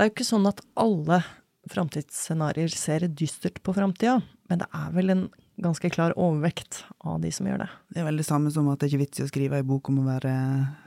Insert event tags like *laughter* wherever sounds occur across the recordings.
Det er jo ikke sånn at alle framtidsscenarioer ser dystert på framtida, men det er vel en ganske klar overvekt av de som gjør det. Det er vel det samme som at det ikke er vits i å skrive ei bok om å være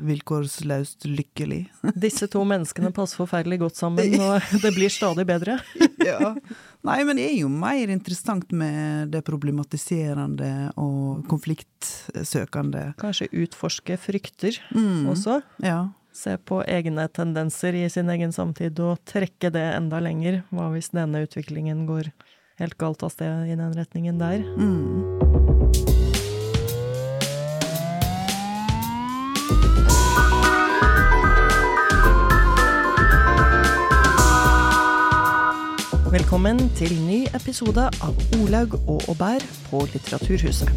vilkårsløst lykkelig. *laughs* Disse to menneskene passer forferdelig godt sammen, og det blir stadig bedre. *laughs* ja. Nei, men det er jo mer interessant med det problematiserende og konfliktsøkende. Kanskje utforske frykter Mm. også. Ja. Se på egne tendenser i sin egen samtid og trekke det enda lenger. Hva hvis denne utviklingen går helt galt av sted i den retningen der? Mm. Velkommen til ny episode av Olaug og Aubert på Litteraturhuset.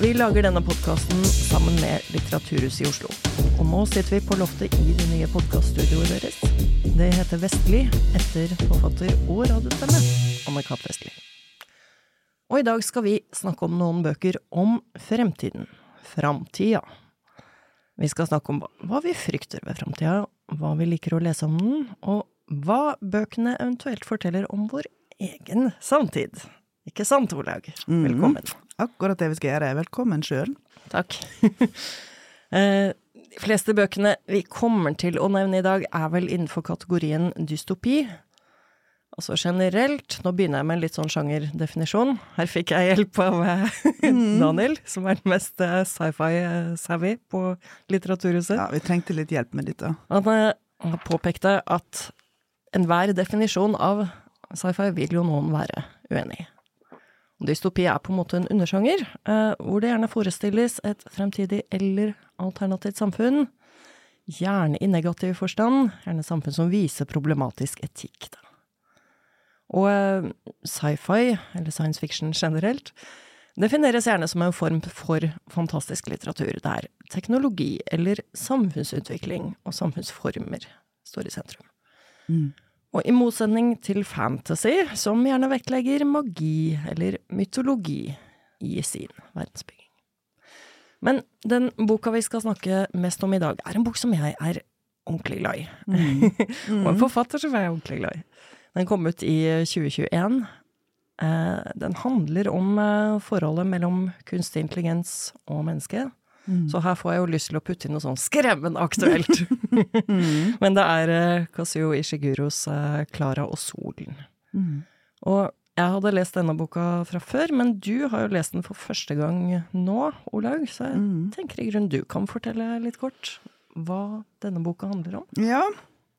Vi lager denne podkasten sammen med Litteraturhuset i Oslo. Og nå sitter vi på loftet i det nye podkaststudioet deres. Det heter Vestli, etter forfatter og radiostemme Anne-Kat. Vestli. Og i dag skal vi snakke om noen bøker om fremtiden. Framtida. Vi skal snakke om hva vi frykter ved framtida, hva vi liker å lese om den, og hva bøkene eventuelt forteller om vår egen samtid. Ikke sant, Olaug? Velkommen. Velkommen. Akkurat det vi skal gjøre. Velkommen sjøl. Takk. *laughs* Eh, De fleste bøkene vi kommer til å nevne i dag, er vel innenfor kategorien dystopi. Altså generelt, nå begynner jeg med en litt sånn sjangerdefinisjon. Her fikk jeg hjelp av eh, *laughs* Daniel, som er den mest eh, sci-fi-savvy på Litteraturhuset. Ja, vi trengte litt hjelp med dette. Han påpekte at enhver definisjon av sci-fi vil jo noen være uenig i. Dystopi er på en måte en undersjanger, eh, hvor det gjerne forestilles et fremtidig eller alternativt samfunn. Gjerne i negativ forstand, gjerne samfunn som viser problematisk etikk. Da. Og eh, sci-fi, eller science fiction generelt, defineres gjerne som en form for fantastisk litteratur, der teknologi eller samfunnsutvikling og samfunnsformer står i sentrum. Mm. Og i motsetning til fantasy, som gjerne vektlegger magi eller mytologi i sin verdensbygging. Men den boka vi skal snakke mest om i dag, er en bok som jeg er ordentlig glad i. *laughs* og en forfatter som jeg er ordentlig glad i. Den kom ut i 2021. Eh, Den handler om eh, forholdet mellom kunstig intelligens og menneske. Mm. Så her får jeg jo lyst til å putte inn noe sånn skremmende aktuelt. *laughs* *laughs* Men det er Kazuo Ishiguros eh, 'Klara og solen'. Mm. Og jeg hadde lest denne boka fra før, men du har jo lest den for første gang nå, Olaug. Så jeg Mm. tenker i grunnen du kan fortelle litt kort hva denne boka handler om. Ja,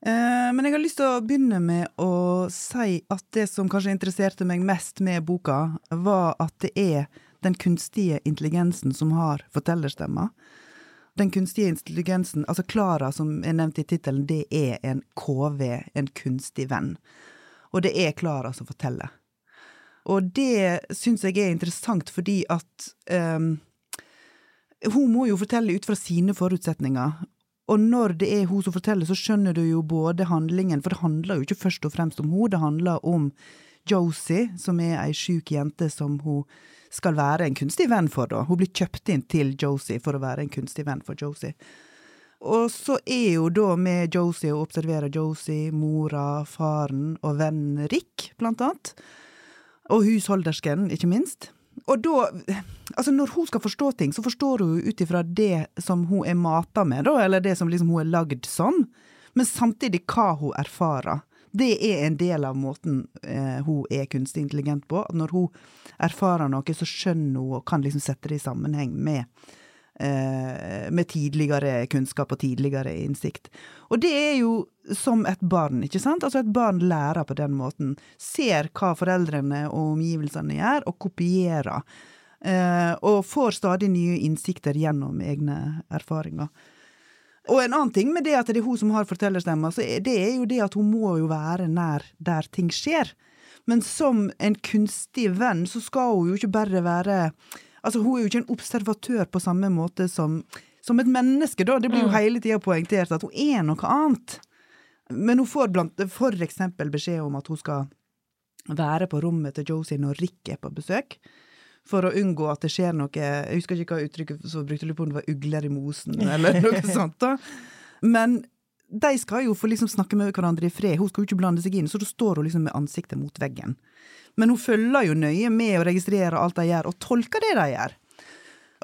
eh, men jeg har lyst til å begynne med å si at det som kanskje interesserte meg mest med boka, var at det er den kunstige intelligensen som har fortellerstemma. Den kunstige intelligensen, altså Klara som er nevnt i tittelen, det er en KV, en kunstig venn. Og det er Klara som forteller. Og det syns jeg er interessant fordi at um, hun må jo fortelle ut fra sine forutsetninger. Og når det er hun som forteller, så skjønner du jo både handlingen, for det handler jo ikke først og fremst om hun, det handler om Josie, som er ei sjuk jente som hun skal være en kunstig venn for, da. Hun blir kjøpt inn til Josie for å være en kunstig venn for Josie. Og så er hun da med Josie og observerer Josie, mora, faren og vennen Rick, blant annet. Og husholdersken, ikke minst. Og da Altså, når hun skal forstå ting, så forstår hun ut ifra det som hun er mata med, da, eller det som liksom hun er lagd som, men samtidig hva hun erfarer. Det er en del av måten eh, hun er kunstig intelligent på. Når hun erfarer noe, så skjønner hun og kan liksom sette det i sammenheng med eh, med tidligere kunnskap og tidligere innsikt. Og det er jo som et barn, ikke sant? Altså et barn lærer på den måten. Ser hva foreldrene og omgivelsene gjør, og kopierer. Eh, og får stadig nye innsikter gjennom egne erfaringer. Og en annen ting med det at det er hun som har fortellerstemma, så er det er jo det at hun må jo være nær der ting skjer. Men som en kunstig venn, så skal hun jo ikke bare være Altså, hun er jo ikke en observatør på samme måte som, som et menneske, da. Det blir jo hele tida poengtert at hun er noe annet. Men hun får blant, for eksempel beskjed om at hun skal være på rommet til Josie når Rick er på besøk. For å unngå at det skjer noe Jeg husker ikke hva uttrykket som brukte, lurer på om det var ugler i mosen, eller noe *laughs* sånt. da. Men de skal jo få liksom snakke med hverandre i fred, hun skal jo ikke blande seg inn, så da står hun liksom med ansiktet mot veggen. Men hun følger jo nøye med og registrerer alt de gjør, og tolker det de gjør.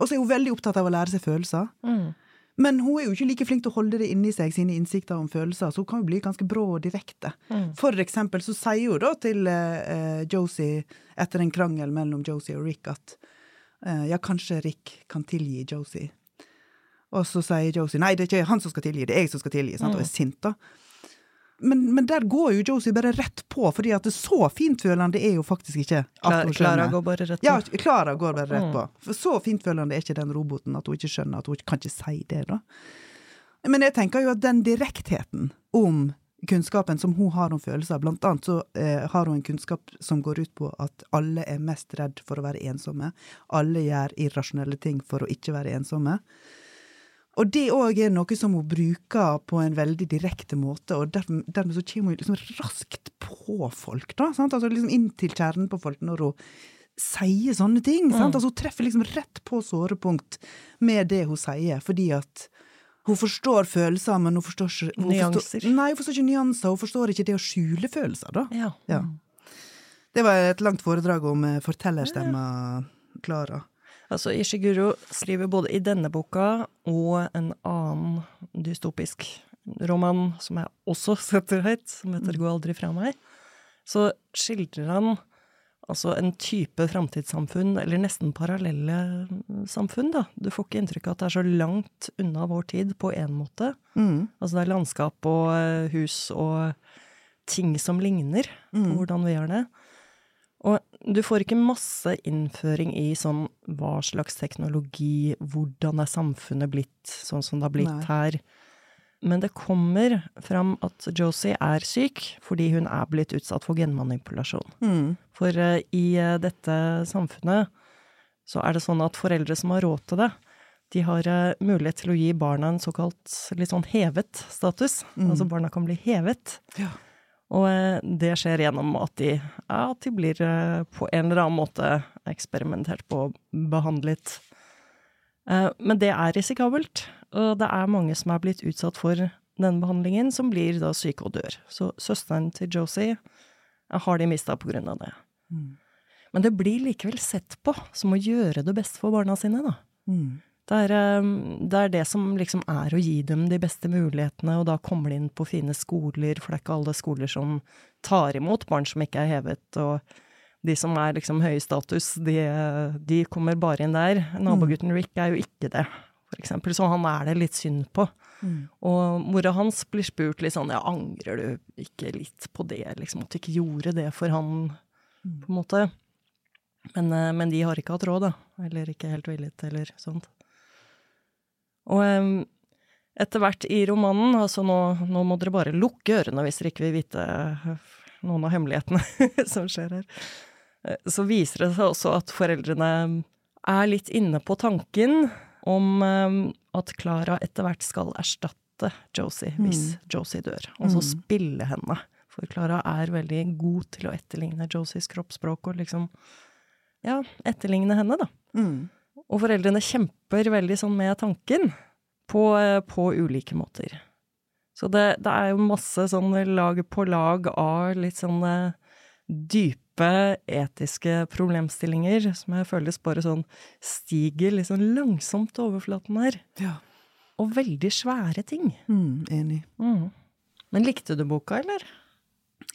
Og så er hun veldig opptatt av å lære seg følelser. Mm. Men hun er jo ikke like flink til å holde det inni seg, sine innsikter om følelser, så hun kan jo bli ganske brå og direkte. Mm. For eksempel så sier hun da til eh, Josie, etter en krangel mellom Josie og Rick, at eh, ja, kanskje Rick kan tilgi Josie. Og så sier Josie nei, det er ikke han som skal tilgi, det er jeg som skal tilgi, sant? og er sint, da. Men, men der går jo Josie bare rett på, fordi at det så fintfølende er jo faktisk ikke Klara går bare rett på. Ja, Klara går bare rett på. For så fintfølende er ikke den roboten at hun ikke skjønner at hun kan ikke si det, da. Men jeg tenker jo at den direktheten om kunnskapen som hun har om følelser, blant annet så eh, har hun en kunnskap som går ut på at alle er mest redd for å være ensomme. Alle gjør irrasjonelle ting for å ikke være ensomme. Og det òg er noe som hun bruker på en veldig direkte måte, og dermed, dermed så kommer hun liksom raskt på folk, da. Sant? Altså liksom inn til kjernen på folk når hun sier sånne ting. Sant? Altså Hun treffer liksom rett på sårepunkt med det hun sier, fordi at hun forstår følelser, men hun forstår ikke Nyanser. Forstår, nei, hun forstår ikke nyanser. Hun forstår ikke det å skjule følelser, da. Ja. Ja. Det var et langt foredrag om eh, fortellerstemma Klara. Altså, Ishiguro skriver både i denne boka og en annen dystopisk roman som jeg også *laughs* setter høyt, som heter Gå aldri fra meg. Så skildrer han altså en type framtidssamfunn, eller nesten parallelle samfunn, da. Du får ikke inntrykk av at det er så langt unna vår tid på én måte. Mm. Altså det er landskap og eh, hus og ting som ligner på Mm. hvordan vi gjør det. Du får ikke masse innføring i sånn hva slags teknologi, hvordan er samfunnet blitt sånn som det har blitt Nei. her. Men det kommer fram at Josie er syk fordi hun er blitt utsatt for genmanipulasjon. Mm. For uh, i uh, dette samfunnet så er det sånn at foreldre som har råd til det, de har uh, mulighet til å gi barna en såkalt litt sånn hevet status. Mm. Altså barna kan bli hevet. Ja. Og eh, det skjer gjennom at de, ja, at de blir eh, på en eller annen måte eksperimentert på og behandlet. Eh, Men det er risikabelt, og det er mange som er blitt utsatt for denne behandlingen, som blir da syke og dør. Så søsteren til Josie har de mista på grunn av det. Mm. Men det blir likevel sett på som å gjøre det beste for barna sine, da. Mm. Det er, eh, det er det som liksom er å gi dem de beste mulighetene, og da kommer de inn på fine skoler, for det er ikke alle skoler som tar imot barn som ikke er hevet, og de som er liksom høy status, de, de kommer bare inn der. Nabogutten Rick er jo ikke det, for eksempel, så han er det litt synd på. Mm. Og mora hans blir spurt litt sånn, ja, angrer du ikke litt på det, liksom, at du ikke gjorde det for han, på en måte. Men, eh, men de har ikke hatt råd, da, eller ikke helt villet, eller sånt. Og etter hvert i romanen, altså nå, nå må dere bare lukke ørene hvis dere ikke vil vite eh, noen av hemmelighetene *laughs* som skjer her, Eh, så viser det seg også at foreldrene er litt inne på tanken om at Clara etter hvert skal erstatte Josie hvis Josie dør, og så Mm. spille henne. For Clara er veldig god til å etterligne Josies kroppsspråk og liksom ja, etterligne henne, da. Mm. Og foreldrene kjemper veldig sånn med tanken, på, eh, på ulike måter. Så det, det er jo masse sånn lag på lag av litt sånn eh, dype etiske problemstillinger som jeg føles bare sånn stiger litt sånn langsomt til overflaten her. Ja. Og veldig svære ting. Mm. Enig. Mm. Men likte du boka, eller?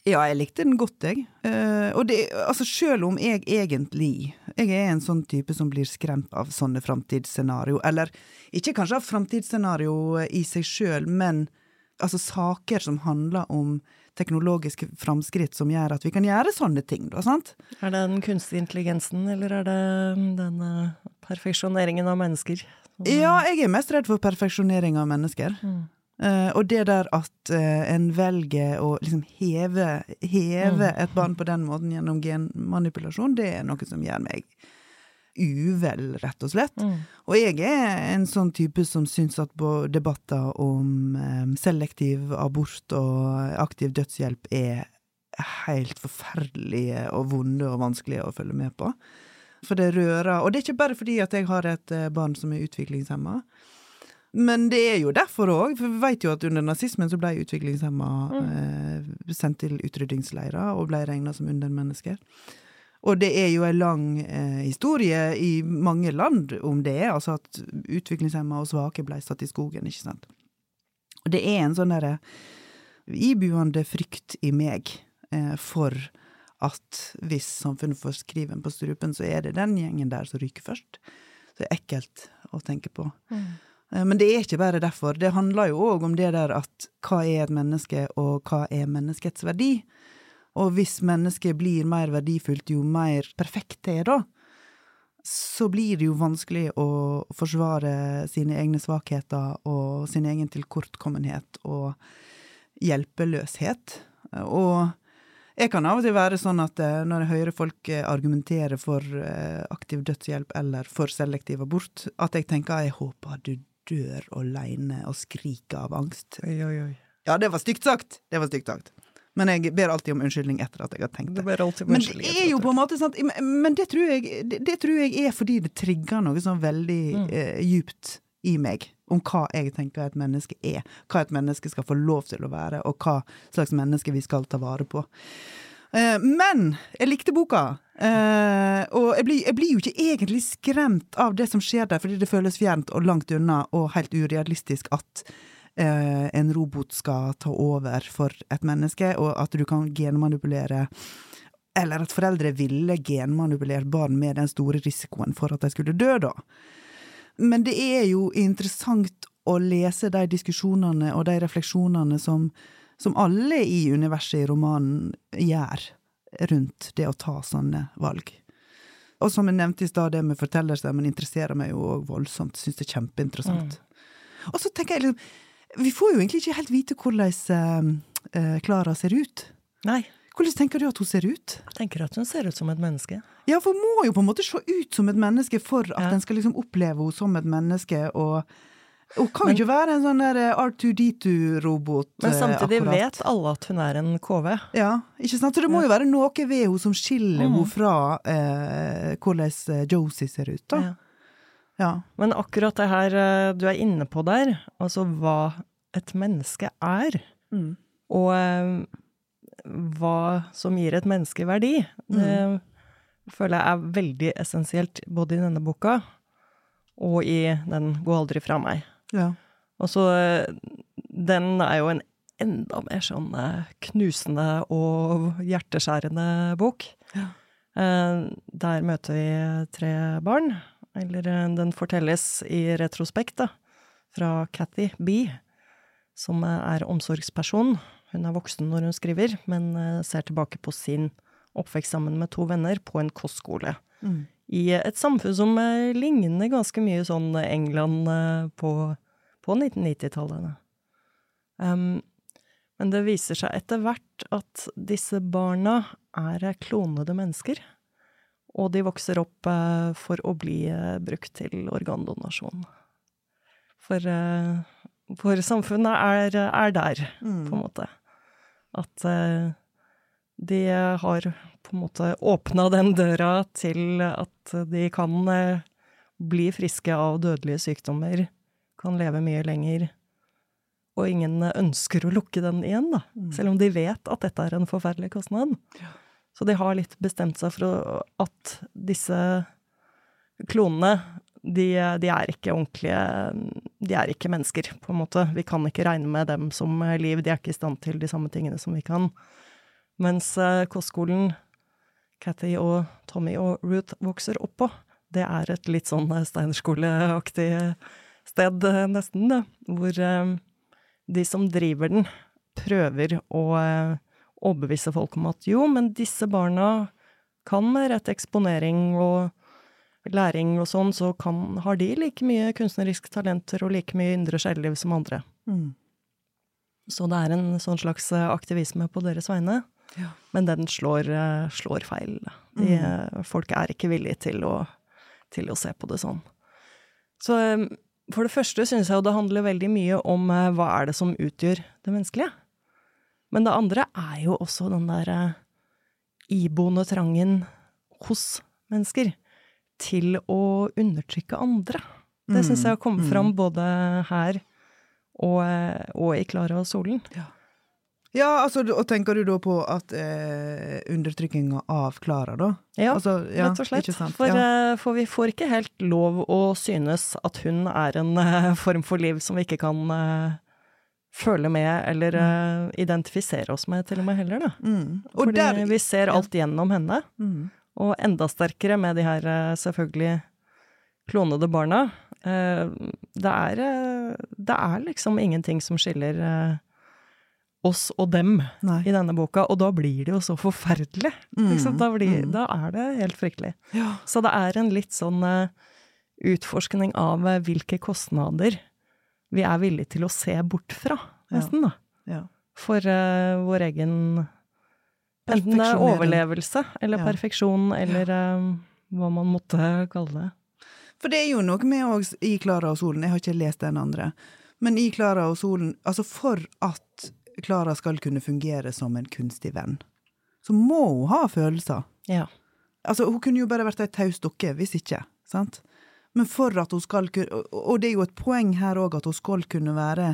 Ja, jeg likte den godt, jeg. Eh, og det, altså, selv om jeg egentlig Jeg er en sånn type som blir skremt av sånne framtidsscenario. Eller ikke kanskje av framtidsscenario i seg sjøl, men altså saker som handler om teknologiske framskritt som gjør at vi kan gjøre sånne ting, da, sant? Er det den kunstige intelligensen, eller er det den eh, perfeksjoneringen av mennesker? Ja, jeg er mest redd for perfeksjonering av mennesker. Mm. Eh, og det der at uh, en velger å liksom heve, heve Mm. et barn på den måten gjennom genmanipulasjon, det er noe som gjør meg uvel, rett og slett. Mm. Og jeg er en sånn type som syns at debatter om um, selektiv abort og aktiv dødshjelp er helt forferdelige og vonde og vanskelige å følge med på. For det rører Og det er ikke bare fordi at jeg har et barn som er utviklingshemma, Men det er jo derfor òg, for vi vet jo at under nazismen så ble utviklingshemma eh, sendt til utryddingsleirer og ble regna som undermennesker. Og det er jo en lang eh, historie i mange land om det, altså at utviklingshemma og svake ble satt i skogen, ikke sant. Og det er en sånn derre ibuende frykt i meg eh, for at hvis samfunnet får skriven på strupen, så er det den gjengen der som ryker først. Så det er ekkelt å tenke på. Mm. Eh, Men det er ikke bare derfor. Det handler jo òg om det der at hva er et menneske, og hva er menneskets verdi? Og hvis mennesket blir mer verdifullt, jo mer perfekt det er, da, så blir det jo vanskelig å forsvare sine egne svakheter og sin egen tilkortkommenhet og hjelpeløshet. Og jeg kan av og til være sånn at eh, når jeg hører folk eh, argumentere for aktiv dødshjelp eller for selektiv abort, at jeg tenker jeg håper du dør aleine og skriker av angst. Oi, oi, oi. Ja, det var stygt sagt! Det var stygt sagt. Men jeg ber alltid om unnskyldning etter at jeg har tenkt Det det. Men det er jo på en måte sant Men det tror jeg, det, det tror jeg er fordi det trigger noe sånn veldig Mm. eh, djupt i meg. Om hva jeg tenker et menneske er. Hva et menneske skal få lov til å være, og hva slags menneske vi skal ta vare på. Eh, men jeg likte boka, eh, og jeg blir, jeg blir jo ikke egentlig skremt av det som skjer der, fordi det føles fjernt og langt unna og helt urealistisk at eh, en robot skal ta over for et menneske, og at du kan genmanipulere eller at foreldre ville genmanipulert barn med den store risikoen for at de skulle dø, da. Men det er jo interessant å lese de diskusjonene og de refleksjonene som, som alle i universet i romanen gjør rundt det å ta sånne valg. Og som jeg nevnte i stad, det med fortellerstemmen interesserer meg jo voldsomt. Syns det er kjempeinteressant. Og så tenker jeg liksom Vi får jo egentlig ikke helt vite hvordan eh, uh, ser ut. Nei, Hvordan tenker du at hun ser ut? jeg tenker at hun ser ut som et menneske. Ja, for hun må jo på en måte se ut som et menneske for at Ja. en skal liksom oppleve henne som et menneske, og hun kan jo ikke være en sånn der R2D2-robot. Men samtidig akkurat. vet alle at hun er en KV. Ja, ikke sant? Så det må jo være noe ved henne som skiller mm. henne fra eh, hvordan eh, Josie ser ut, da. Ja. Ja. Men akkurat det her eh, du er inne på der, altså hva et menneske er, Mm. og eh, hva som gir et menneske verdi, det føler jeg er veldig essensielt både i denne boka og i den Gå aldri fra meg. Ja. Og så eh, Den er jo en enda mer sånn eh, knusende og hjerteskjærende bok. Ja. Eh, Der møter vi tre barn. Eller den fortelles i retrospekt, da, fra Cathy B, som er omsorgsperson. Hun er voksen når hun skriver, men ser tilbake på sin oppvekst sammen med to venner på en kostskole Mm. i et samfunn som ligner ganske mye sånn England på, på 1990-tallet. Um, men det viser seg etter hvert at disse barna er klonede mennesker. Og de vokser opp uh, for å bli uh, brukt til organdonasjon. For, uh, for samfunnet er, er der, Mm. på en måte. At de har på en måte åpna den døra til at de kan bli friske av dødelige sykdommer, kan leve mye lenger, og ingen ønsker å lukke den igjen, da. Mm. Selv om de vet at dette er en forferdelig kostnad. Så de har litt bestemt seg for at disse klonene, de, de er ikke ordentlige De er ikke mennesker, på en måte. Vi kan ikke regne med dem som liv. De er ikke i stand til de samme tingene som vi kan. Mens eh, kostskolen Cathy og Tommy og Ruth vokser opp på, det er et litt sånn eh, steinerskoleaktig sted, eh, nesten, da, hvor eh, de som driver den, prøver å eh, overbevise folk om at jo, men disse barna kan med rett eksponering og læring og sånn, så kan, har de like mye kunstneriske talenter og like mye indre sjelleliv som andre. Mm. Så det er en sånn slags aktivisme på deres vegne. Ja. Men den slår, slår feil. De, mm. Folk er ikke villige til å, til å se på det sånn. Så for det første syns jeg jo det handler veldig mye om eh, hva er det som utgjør det menneskelige. Men det andre er jo også den der eh, iboende trangen hos mennesker til å undertrykke andre. Det syns jeg har kommet Mm, fram både her og, eh, og i Klara og solen. Ja, altså, og tenker du da på at eh, undertrykkinga av Klara, da? Ja, altså, ja, rett og slett. For, ja. eh, for vi får ikke helt lov å synes at hun er en eh, form for liv som vi ikke kan eh, føle med, eller eh, identifisere oss med, til og med heller, da. mm. Og Fordi der vi ser alt gjennom henne. mm. Og enda sterkere med de her eh, selvfølgelig klonede barna. Det er, det er liksom ingenting som skiller oss og dem Nei. i denne boka, og da blir det jo så forferdelig. Mm, da, blir, mm. da er det helt fryktelig. Ja. Så det er en litt sånn uh, utforskning av uh, hvilke kostnader vi er villige til å se bort fra, nesten, da. Ja. For uh, vår egen Enten det er overlevelse eller Ja. perfeksjon, eller hva man måtte kalle det. For det er jo noe med òg i Klara og solen, jeg har ikke lest den andre, men i Klara og solen, altså for at Klara skal kunne fungere som en kunstig venn, så må hun ha følelser. Ja. Altså, hun kunne jo bare vært ei taus dukke, hvis ikke, sant? Men for at hun skal kunne Og det er jo et poeng her òg, at hun skal kunne være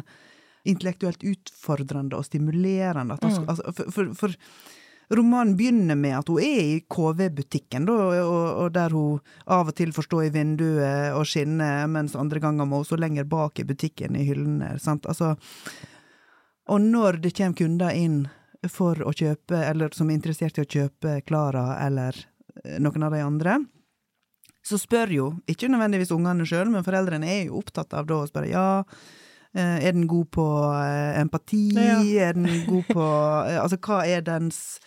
intellektuelt utfordrende og stimulerende. Skal- altså, for, for, for romanen begynner med at hun er i KV-butikken, og, og der hun av og til får stå i vinduet og skinne, mens andre ganger må hun stå lenger bak i butikken i hyllene. Sant? Altså, og når det kommer kunder inn for å kjøpe, eller som er interessert i å kjøpe Klara eller eh, noen av de andre, så spør jo, ikke nødvendigvis ungene sjøl, men foreldrene er jo opptatt av da å spørre ja, eh, er den god på eh, empati, Ja. *laughs* er den god på Altså hva er dens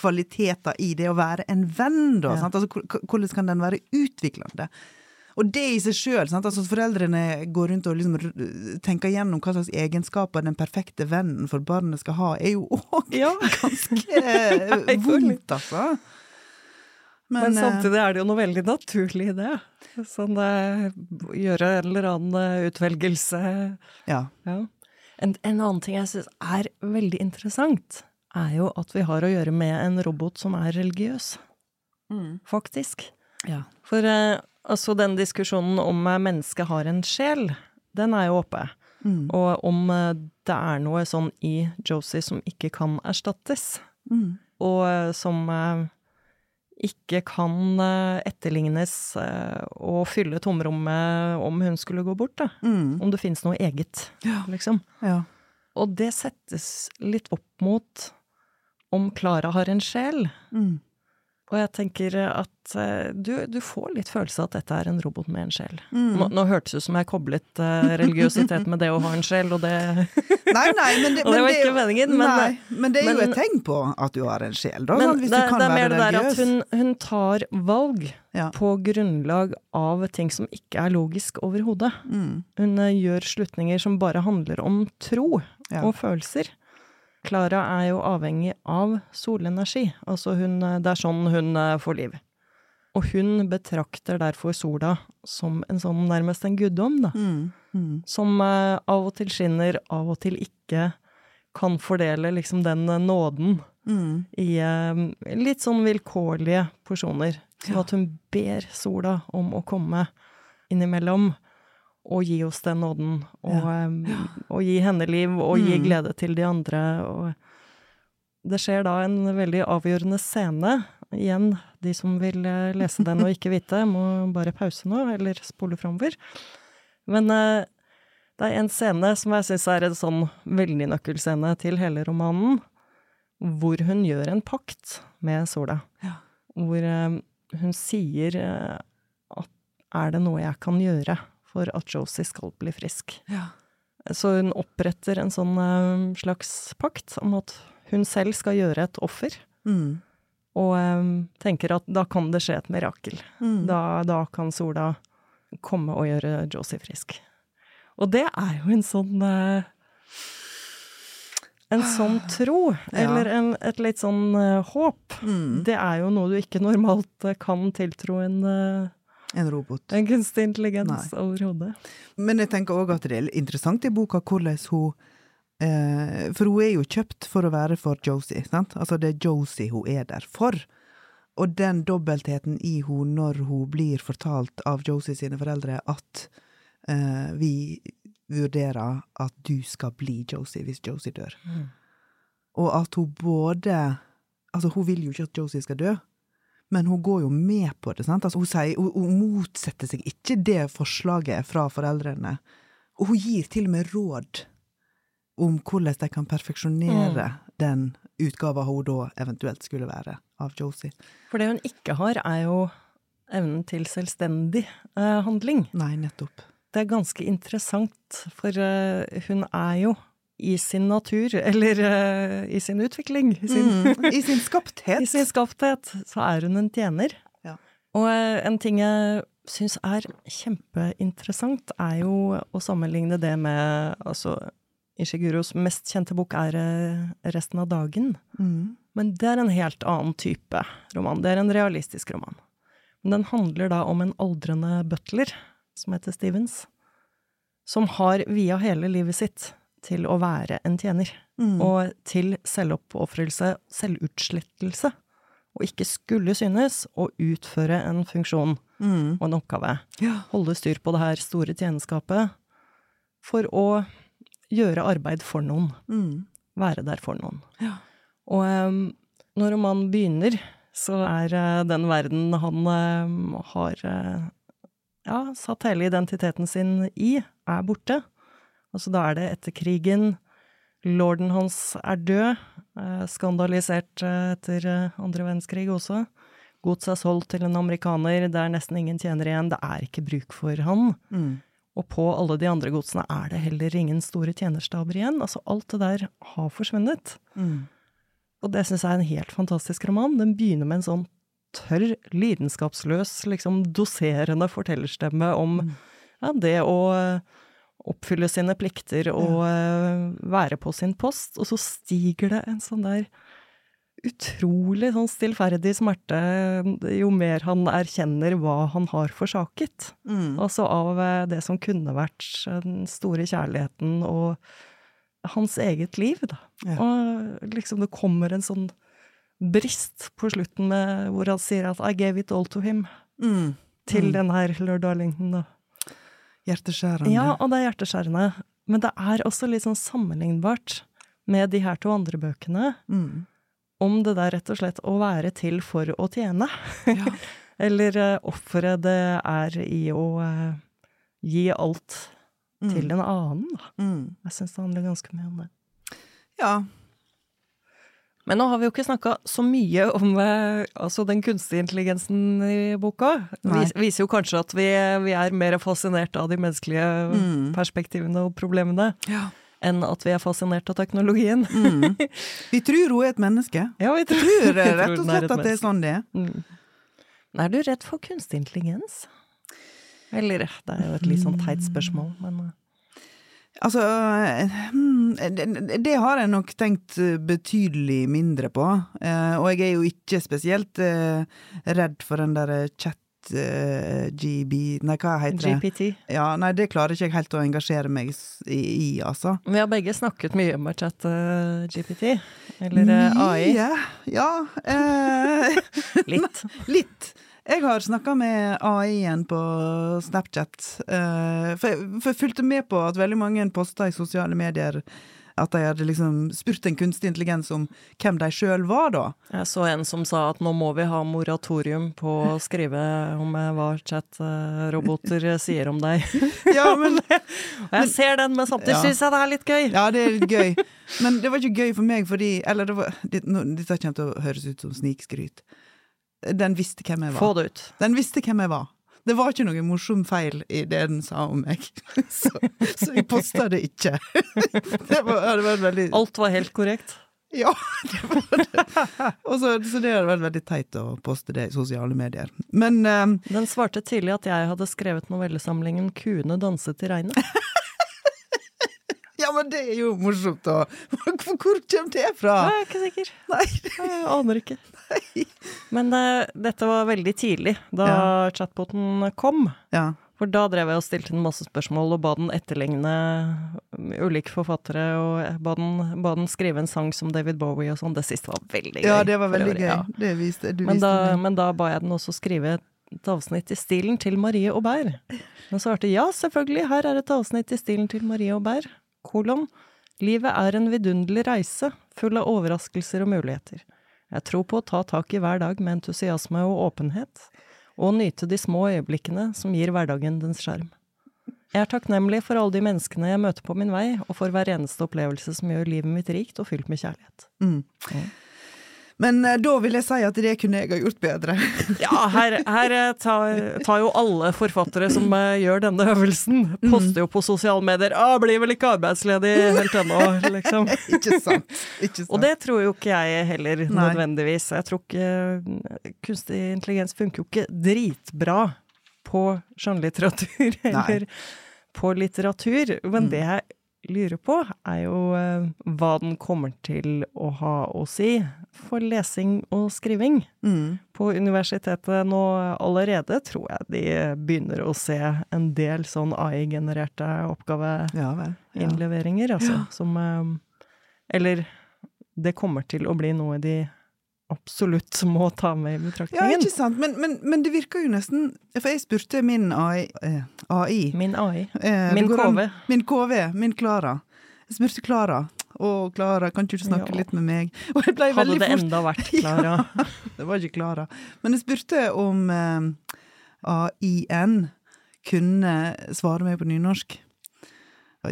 kvaliteter i det å være en venn, da? Ja. Altså, hvordan kan den være utviklende? Og det i seg sjøl, altså foreldrene går rundt og liksom tenker gjennom hva slags egenskaper den perfekte vennen for barnet skal ha, er jo òg Ja. *laughs* ganske *laughs* vondt, altså. Men, Men, samtidig er det jo noe veldig naturlig i det. Sånn det, gjøre en eller annen eh, utvelgelse. ja. Ja. En, en annen ting jeg syns er veldig interessant, er jo at vi har å gjøre med en robot som er religiøs, faktisk. ja. For eh, altså den diskusjonen om eh, mennesket har en sjel, den er jo oppe. Mm. Og om eh, det er noe sånn i Josie som ikke kan erstattes, Mm. og eh, som ikke kan etterlignes og fylle tomrommet om hun skulle gå bort, da. Mm. Om det finnes noe eget, Ja. liksom. ja. Og det settes litt opp mot om Klara har en sjel. Mm. Og jeg tenker at eh, du, du får litt følelse av at dette er en robot med en sjel. Mm. Nå, nå hørtes det ut som jeg koblet uh, religiøsitet med det å ha en sjel, og det *laughs* Nei, nei, men det, *laughs* men det var ikke jo- meningen, men- nei, men det er jo men- et tegn på at du har en sjel, da. Men? Hvis det, du kan det er være mer det der at religiøs. hun, hun tar valg Ja. på grunnlag av ting som ikke er logisk overhodet. Mm. Hun uh, gjør slutninger som bare handler om tro Ja. og følelser. Klara er jo avhengig av solenergi. Altså hun, det er sånn hun eh, får liv. Og hun betrakter derfor sola som en sånn nærmest en guddom, da. Mm. Mm. Som eh, av og til skinner, av og til ikke kan fordele liksom den eh, nåden Mm. i litt sånn vilkårlige porsjoner. Som Ja. at hun ber sola om å komme innimellom og gi oss den nåden. Og, ja. og gi henne liv, og gi Mm. glede til de andre. Og det skjer da en veldig avgjørende scene. Igjen, de som vil eh, lese den og ikke vite, må bare pause nå, eller spole framover. Men eh, det er en scene som jeg syns er en sånn veldig nøkkelscene til hele romanen, hvor hun gjør en pakt med sola. Ja. Hvor eh, hun sier eh, at er det noe jeg kan gjøre for at Josie skal bli frisk? Ja. Så hun oppretter en sånn eh, slags pakt om at hun selv skal gjøre et offer, Mm. og um, tenker at da kan det skje et mirakel. Mm. Da, da kan sola komme og gjøre Josie frisk. Og det er jo en sånn uh, En sånn tro, Ja. eller en, et litt sånn uh, håp. Mm. Det er jo noe du ikke normalt kan tiltro en, eh, En robot. en kunstig intelligens overhodet. Men jeg tenker òg at det er interessant i boka hvordan hun eh, For hun er jo kjøpt for å være for Josie, sant? Altså det er Josie hun er der for. Og den dobbeltheten i hun når hun blir fortalt av Josie sine foreldre at eh, vi vurderer at du skal bli Josie hvis Josie dør. Mm. Og at hun både Altså, hun vil jo ikke at Josie skal dø, men hun går jo med på det. sant? Altså, hun, sier, hun, hun motsetter seg ikke det forslaget fra foreldrene. Og hun gir til og med råd om hvordan de kan perfeksjonere den utgava hun da eventuelt skulle være av Josie. For det hun ikke har, er jo evnen til selvstendig eh, handling. Nei, nettopp. Det er ganske interessant, for eh, hun er jo i sin natur, eller uh, i sin utvikling, i sin, Mm, *laughs* I sin skapthet. i sin skapthet, så er hun en tjener. Ja. Og uh, en ting jeg syns er kjempeinteressant, er jo å sammenligne det med altså, Ishiguros mest kjente bok er uh, Resten av dagen. Mm. Men det er en helt annen type roman. Det er en realistisk roman. Men den handler da om en aldrende butler, som heter Stevens, som har via hele livet sitt til å være en tjener. Mm. Og til selvoppofrelse, selvutslettelse. Og ikke skulle synes å utføre en funksjon Mm. og en oppgave. Ja. Holde styr på det her store tjenerskapet for å gjøre arbeid for noen. Mm. Være der for noen. Ja. Og um, når man begynner, så er uh, den verden han uh, har uh, ja, satt hele identiteten sin i, er borte. Altså da er det etter krigen. Lorden hans er død. eh, skandalisert eh, etter eh, andre verdenskrig også. Gods er solgt til en amerikaner, det er nesten ingen tjener igjen, det er ikke bruk for han. Mm. Og på alle de andre godsene er det heller ingen store tjenerstaber igjen. Altså alt det der har forsvunnet. Mm. Og det syns jeg er en helt fantastisk roman. Den begynner med en sånn tørr, lidenskapsløs, liksom doserende fortellerstemme om Mm. ja, det å oppfylle sine plikter og eh, være på sin post. Og så stiger det en sånn der utrolig sånn stillferdig smerte jo mer han erkjenner hva han har forsaket. Mm. Altså av eh, det som kunne vært den store kjærligheten og hans eget liv, da. Ja. Og liksom det kommer en sånn brist på slutten med, hvor han sier at 'I gave it all to him', Mm. til Mm. den her Lord Darlington, da. Hjerteskjærende. Ja, og det er hjerteskjærende. Men det er også litt sånn sammenlignbart med de her to andre bøkene, Mm. om det der rett og slett å være til for å tjene. Ja. *laughs* Eller uh, offeret det er i å uh, gi alt Mm. til en annen, da. Mm. Jeg syns det handler ganske mye om det. Ja. Men nå har vi jo ikke snakka så mye om eh, altså den kunstige intelligensen i boka. Nei. vis, viser jo kanskje at vi, vi er mer fascinert av de menneskelige Mm. perspektivene og problemene ja. enn at vi er fascinert av teknologien. Mm. *laughs* Vi tror hun er et menneske. Ja, vi tror, Tror vi rett og slett at det er sånn det er. Mm. Er du redd for kunstig intelligens? Eller, det er jo et litt sånn teit spørsmål, men eh, Altså, hmm, det, har jeg nok tenkt betydelig mindre på. Eh, og jeg er jo ikke spesielt eh, redd for den derre chat eh, GB Nei, hva heter det? GPT. Ja, nei, det klarer ikke jeg helt å engasjere meg i, altså. Vi har begge snakket mye om chat eh, GPT, eller AI. Mye, Ja. Eh, *laughs* Litt. *laughs* Litt. Jeg har snakka med AI-en på Snapchat. eh, for, jeg, fulgte med på at veldig mange posta i sosiale medier at de hadde liksom spurt en kunstig intelligens om hvem de sjøl var, da. Jeg så en som sa at nå må vi ha moratorium på å skrive om eh, hva chat-roboter sier om deg. *laughs* Ja, men, Og *laughs* jeg ser den, men samtidig Ja. syns jeg det er litt gøy. ja, det er litt gøy. Men det var ikke gøy for meg fordi Eller det var, dette kommer til å høres ut som snikskryt. Den visste hvem jeg var. Få det ut. Den visste hvem jeg var. Det var ikke noe morsom feil i det den sa om meg, *laughs* så, så jeg posta det ikke. *laughs* Det var, det var veldig Alt var helt korrekt. Ja, det var det. Også, så, så det hadde vært veldig teit å poste det i sosiale medier. Men eh, Den svarte tidlig at jeg hadde skrevet novellesamlingen 'Kuene danset i regnet'. Ja, men det er jo morsomt, da. *laughs* Hvor kommer det fra? Jeg er ikke sikker. Nei. Jeg aner ikke. Men eh, dette var veldig tidlig, da chatboten kom. Ja. For da drev jeg og stilte den masse spørsmål og ba den etterligne ulike forfattere, og ba den, ba den skrive en sang som David Bowie og sånn. Det siste var veldig gøy. ja, det var veldig gøy. ja. Det viste du. Men viste da, men da ba jeg den også skrive et avsnitt i stilen til Marie Aubert. Hun svarte ja, selvfølgelig, her er et avsnitt i stilen til Marie Aubert. Kolon. Livet er en vidunderlig reise, full av overraskelser og muligheter. Jeg tror på å ta tak i hver dag med entusiasme og åpenhet, og nyte de små øyeblikkene som gir hverdagen dens skjerm. Jeg er takknemlig for alle de menneskene jeg møter på min vei, og for hver eneste opplevelse som gjør livet mitt rikt og fylt med kjærlighet. Mm. Men eh, da vil jeg si at det kunne jeg ha gjort bedre. *laughs* Ja, her, her eh, tar, tar jo alle forfattere som eh, gjør denne øvelsen, poster jo på sosiale medier 'Å, blir vel ikke arbeidsledig helt ennå', liksom. *laughs* Ikke sant. Ikke sant. Og det tror jo ikke jeg heller, nødvendigvis. Jeg tror ikke Kunstig intelligens funker jo ikke dritbra på skjønnlitteratur eller på litteratur. Men det jeg lurer på, er jo eh, hva den kommer til å ha å si for lesing og skriving. mm. På universitetet nå allerede tror jeg de begynner å se en del sånn AI-genererte oppgaveinnleveringer, Ja. Ja. altså. Som eh, Eller det kommer til å bli noe de absolutt må ta med i betraktningen. Ja, ikke sant. Men, men, men det virker jo nesten For jeg spurte min AI, eh, AI Min AI. eh, Min an- KV. Min KV. Min Klara. Jeg spurte Klara. Å, Klara, kan ikke du snakke Ja. litt med meg? *laughs* Hadde det fort enda vært *laughs* Klara. *laughs* Det var ikke Klara. Men jeg spurte om eh, AIN kunne svare meg på nynorsk.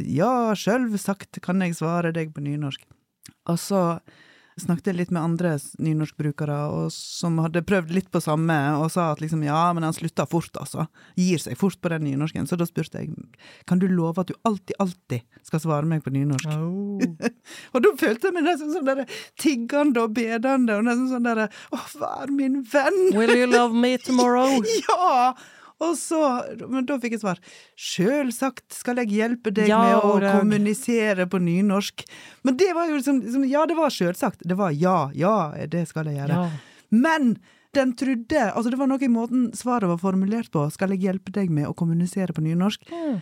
Ja, sjølvsagt kan jeg svare deg på nynorsk. Og så snakket litt med andre nynorskbrukere som hadde prøvd litt på samme, og sa at liksom ja, men han slutta fort, altså. Gir seg fort på den nynorsken. Så da spurte jeg kan du love at du alltid, alltid skal svare meg på nynorsk. Oh. *laughs* Og da følte jeg meg nesten sånn der tiggende og bedende, og nesten sånn derre Å, vær min venn! Will you love me tomorrow? *laughs* Ja! Og så Men da fikk jeg svar. Sjølsagt skal jeg hjelpe deg Ja, med å det. kommunisere på nynorsk. Men det var jo liksom, liksom Ja, det var sjølsagt. Det var ja, ja, det skal jeg gjøre. Ja. Men den trodde Altså, det var noe i måten svaret var formulert på. Skal jeg hjelpe deg med å kommunisere på nynorsk? Mm.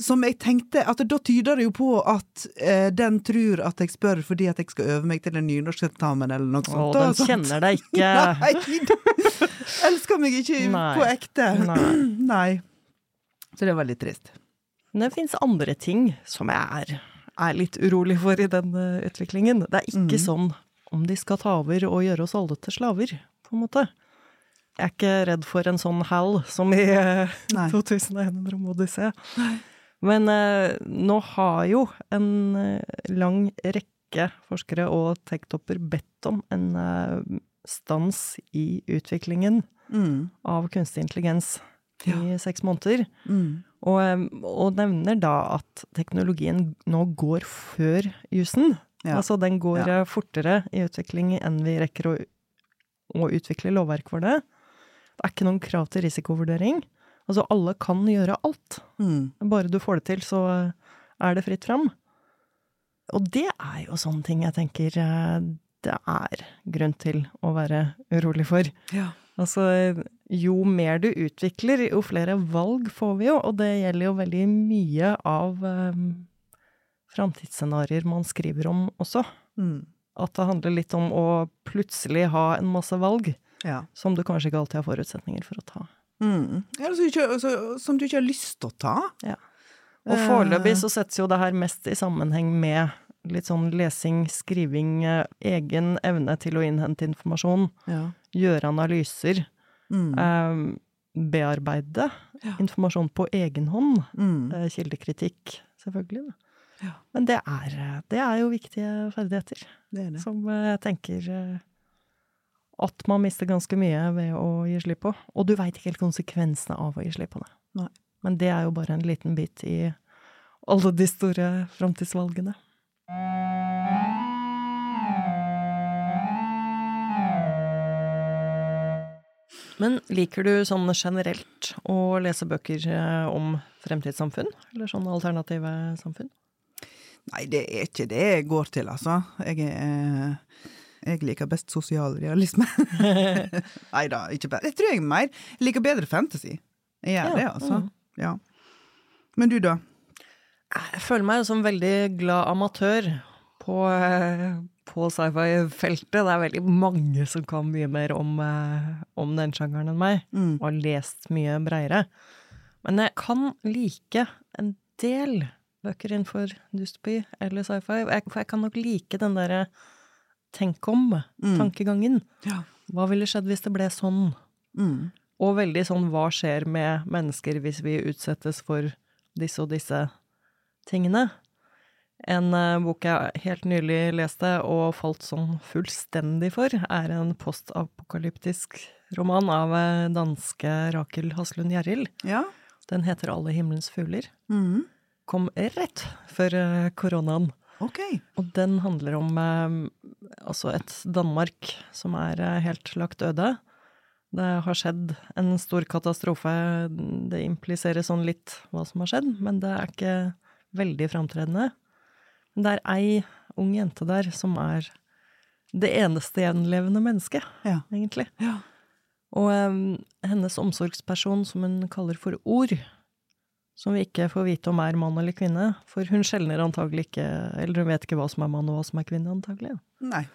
Som jeg tenkte at Da tyder det jo på at eh, den tror at jeg spør fordi at jeg skal øve meg til en nynorskeksamen eller noe sånt. Å, den kjenner deg *laughs* ikke. Nei! *laughs* Elsker meg ikke Nei. på ekte. Nei. *clears throat* Nei. Så det var litt trist. Men det fins andre ting som jeg er, er litt urolig for i den eh, utviklingen. Det er ikke mm. sånn om de skal ta over og gjøre oss alle til slaver, på en måte. Jeg er ikke redd for en sånn hal som i eh, 2100 *laughs* om Odyssé. Men eh, nå har jo en eh, lang rekke forskere og tektopper bedt om en eh, stans i utviklingen Mm. av kunstig intelligens i Ja. seks måneder. Mm. Og, og nevner da at teknologien nå går før jussen. Ja. Altså den går Ja. eh, fortere i utvikling enn vi rekker å, å utvikle lovverk for det. Det er ikke noen krav til risikovurdering. Altså alle kan gjøre alt. Mm. Bare du får det til, så eh, er det fritt fram. Og det er jo sånne ting jeg tenker eh, det er grunn til å være urolig for. Ja. Altså, jo mer du utvikler, jo flere valg får vi jo, og det gjelder jo veldig mye av um, framtidsscenarioer man skriver om også. Mm. At det handler litt om å plutselig ha en masse valg ja. som du kanskje ikke alltid har forutsetninger for å ta. Mm. Ja, altså, ikke, altså, som du ikke har lyst til å ta. Og Eh. foreløpig så settes jo det her mest i sammenheng med litt sånn lesing, skriving, eh, egen evne til å innhente informasjon, Ja. gjøre analyser, Mm. eh, bearbeide Ja. informasjon på egen hånd. Mm. Eh, Kildekritikk, selvfølgelig. Da. Ja. Men det er, det er jo viktige ferdigheter, Det er det. som eh, jeg tenker eh, at man mister ganske mye ved å gi slipp på. Og du veit ikke helt konsekvensene av å gi slipp på det. Nei. Men det er jo bare en liten bit i alle de store framtidsvalgene. Men liker du sånn generelt å lese bøker eh, om fremtidssamfunn? Eller sånne alternative samfunn? Nei, det er ikke det jeg går til, altså. Jeg er eh, Jeg liker best sosialrealisme. *laughs* Nei da, ikke bedre. Jeg tror jeg mer jeg liker bedre fantasy. Jeg gjør Ja, det, altså. mm. Ja. Men du, da? Jeg føler meg som veldig glad amatør på, eh, på sci-fi-feltet. Det er veldig mange som kan mye mer om, eh, om den sjangeren enn meg, Mm. og har lest mye breiere. Men jeg kan like en del bøker innenfor dystopi eller sci-fi. For jeg kan nok like den derre tenk om-tankegangen. Ja. Hva ville skjedd hvis det ble sånn? Mm. Og veldig sånn hva skjer med mennesker hvis vi utsettes for disse og disse tingene? En uh, bok jeg helt nylig leste og falt sånn fullstendig for, er en postapokalyptisk roman av eh, danske Rakel Haslund Gjerrild. Ja. Den heter Alle himmelens fugler. Mm. Kom rett før eh, koronaen. Ok. Og den handler om eh, altså et Danmark som er eh, helt lagt øde. Det har skjedd en stor katastrofe. Det impliserer sånn litt hva som har skjedd, men det er ikke veldig framtredende. Men det er ei ung jente der som er det eneste gjenlevende mennesket, Ja. egentlig. Ja. Og eh, hennes omsorgsperson, som hun kaller for Ord, som vi ikke får vite om er mann eller kvinne, for hun skjelner antagelig ikke Eller hun vet ikke hva som er mann og hva som er kvinne, antagelig. Nei.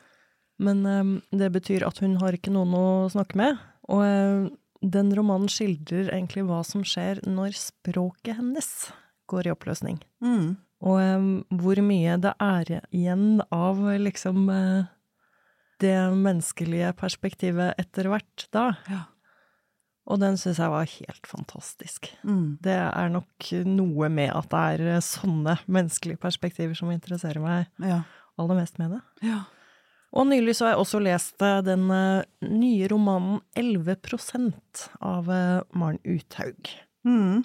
Men um, det betyr at hun har ikke noen å snakke med. Og eh, den romanen skildrer egentlig hva som skjer når språket hennes går i oppløsning. Mm. Og um, hvor mye det er igjen av liksom uh, det menneskelige perspektivet etter hvert da. Ja. Og den syns jeg var helt fantastisk. Mm. Det er nok noe med at det er eh, sånne menneskelige perspektiver som interesserer meg Ja. aller mest med det. Ja. Og nylig så har jeg også lest eh, den eh, nye romanen 11 av Maren Uthaug. Mm.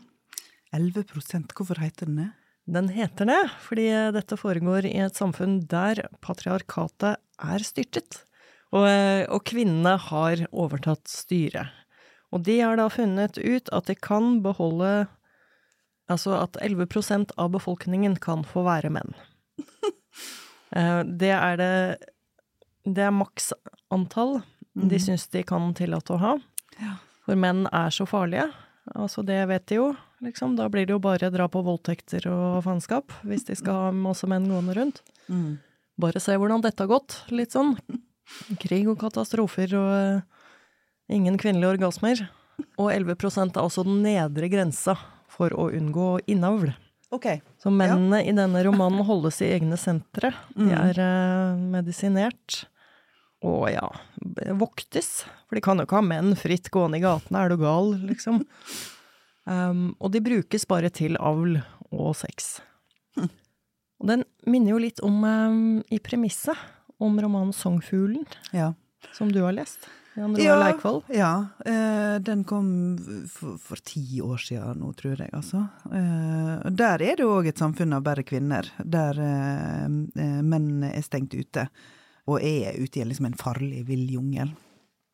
11 Hvorfor heter den det? Den heter det fordi dette foregår i et samfunn der patriarkatet er styrtet. Og, og kvinnene har overtatt styret. Og de har da funnet ut at de kan beholde Altså at 11% av befolkningen kan få være menn. *laughs* Eh, Det er det Det er maks antall de syns de kan tillate å ha. For menn er så farlige. Altså, det vet de jo, liksom. Da blir det jo bare drap og voldtekter og faenskap, hvis de skal ha masse menn gående rundt. Mm. Bare se hvordan dette har gått, litt sånn. *laughs* Krig og katastrofer og ingen kvinnelige orgasmer. Og 11% er også den nedre grensa for å unngå innavl. Ok. Så mennene i denne romanen holdes i egne sentre. De Mm. er eh, medisinert. Og ja, voktes. For de kan jo ikke ha menn fritt gående i gatene, er du gal, liksom. Um, *laughs* og de brukes bare til avl og sex. Og den minner jo litt om, um, i premisset, om romanen Songfuglen, Ja. som du har lest. Jan Roar Ja, Leikvoll. ja eh, den kom for, for ti år siden nå, tror jeg, altså. Eh, der er det òg et samfunn av bare kvinner, der eh, eh, menn er stengt ute. Og er ute i liksom en farlig, vill jungel.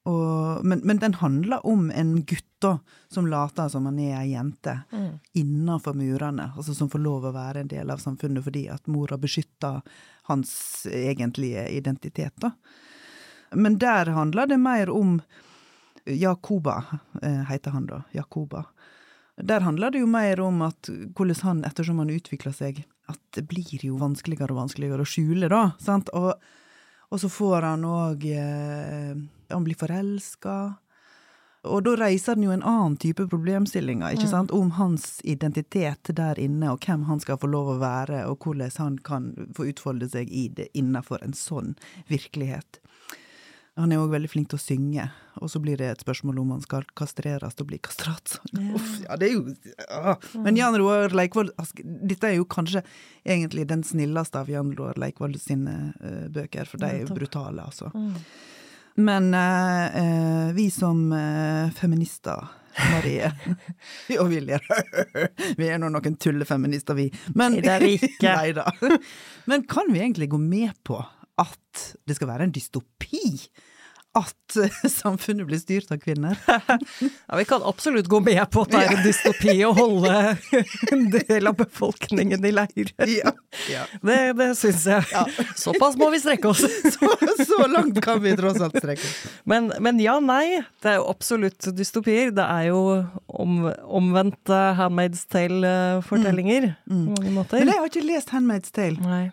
Og, men, men den handler om en gutt da, som later som han er ei jente, Mm. innafor murene. Altså som får lov å være en del av samfunnet fordi at mora beskytter hans egentlige identitet, da. Men der handler det mer om Jakoba, eh, heter han da. Jakoba. Der handler det jo mer om at hvordan han, ettersom han utvikler seg, at det blir jo vanskeligere og vanskeligere å skjule, da. Sant? Og, og så får han òg eh, Han blir forelska. Og da reiser den jo en annen type problemstillinger, ikke sant? Om hans identitet der inne, og hvem han skal få lov å være, og hvordan han kan få utfolde seg i det innenfor en sånn virkelighet. Han er òg veldig flink til å synge, og så blir det et spørsmål om han skal kastreres og bli kastrat. Ja. Uff, ja, det er jo ja. Men Jan Roar Leikvoll Dette er jo kanskje egentlig den snilleste av Jan Roar Leikvoll sine uh, bøker, for de er jo brutale, altså. Mm. Men uh, vi som uh, feminister, Marie *laughs* og Vilje *laughs* Vi er nå noen tullefeminister, vi. Men, Nei. *laughs* Neida. Men kan vi egentlig gå med på at det skal være en dystopi? At eh, *laughs* samfunnet blir styrt av kvinner? *laughs* Ja, vi kan absolutt gå med på at det er en dystopi å holde en del av befolkningen i leir. *laughs* Ja. ja. Det, det syns jeg. Ja. Såpass må vi strekke oss. Så, så langt kan vi tross alt strekke oss. Men, men ja, nei. Det er jo absolutt dystopier. Det er jo om, omvendt uh, Handmaid's Tale-fortellinger på mange måter. Men jeg har ikke lest Handmaid's Tale. Nei.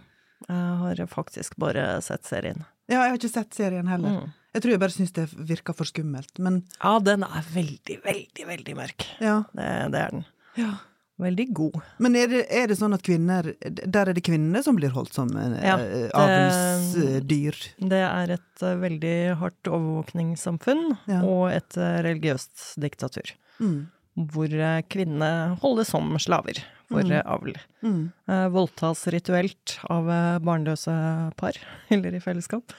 Jeg har faktisk bare sett serien. Ja, jeg har ikke sett serien heller. Mm. Jeg tror jeg bare syns det virker for skummelt, men Ja, den er veldig, veldig, veldig mørk. ja. Det, det er den. ja. Veldig god. Men er det, er det sånn at kvinner Der er det kvinnene som blir holdt som eh, Ja, eh, det- avlsdyr? Det er et eh, veldig hardt overvåkningssamfunn Ja. og et religiøst diktatur. Mm. Hvor eh, kvinnene holdes som slaver for Mm. eh, avl. Mm. Eh, Voldtas rituelt av barnløse par, *laughs* eller i fellesskap,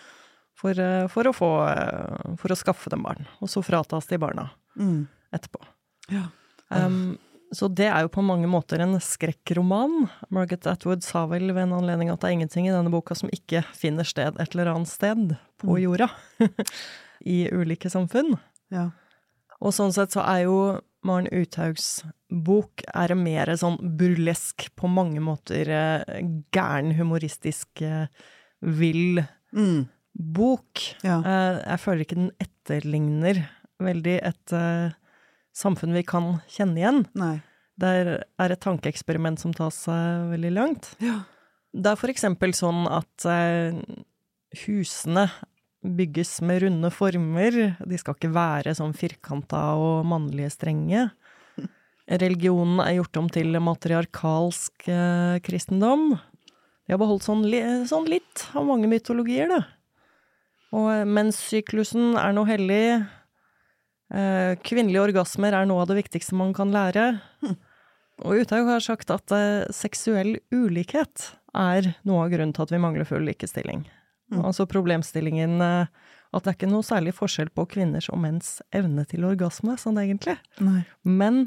for, for, å få, for å skaffe dem barn. Og så fratas de barna Mm. etterpå. Ja. Um, så det er jo på mange måter en skrekkroman. Margaret Atwood sa vel ved en anledning at det er ingenting i denne boka som ikke finner sted et eller annet sted på Mm. jorda. *laughs* I ulike samfunn. ja. Og sånn sett så er jo Maren Uthaugs bok er mer sånn burlesk, på mange måter eh, gæren, humoristisk, eh, vill Mm. bok. ja. Eh, Jeg føler ikke den etterligner veldig et samfunn vi kan kjenne igjen. Nei. Det er et tankeeksperiment som tas seg veldig langt. Ja. Det er for eksempel sånn at husene bygges med runde former. De skal ikke være sånn firkanta og mannlige strenge. *laughs* Religionen er gjort om til matriarkalsk eh, kristendom. De har beholdt sånn, li sånn litt av mange mytologier, da. Og eh, menssyklusen er noe hellig. Eh, kvinnelige orgasmer er noe av det viktigste man kan lære. *laughs* Og Uthaug har sagt at eh, seksuell ulikhet er noe av grunnen til at vi mangler full likestilling. Mm. Altså problemstillingen eh, at det er ikke noe særlig forskjell på kvinners og menns evne til orgasme, sånn egentlig. Nei. Men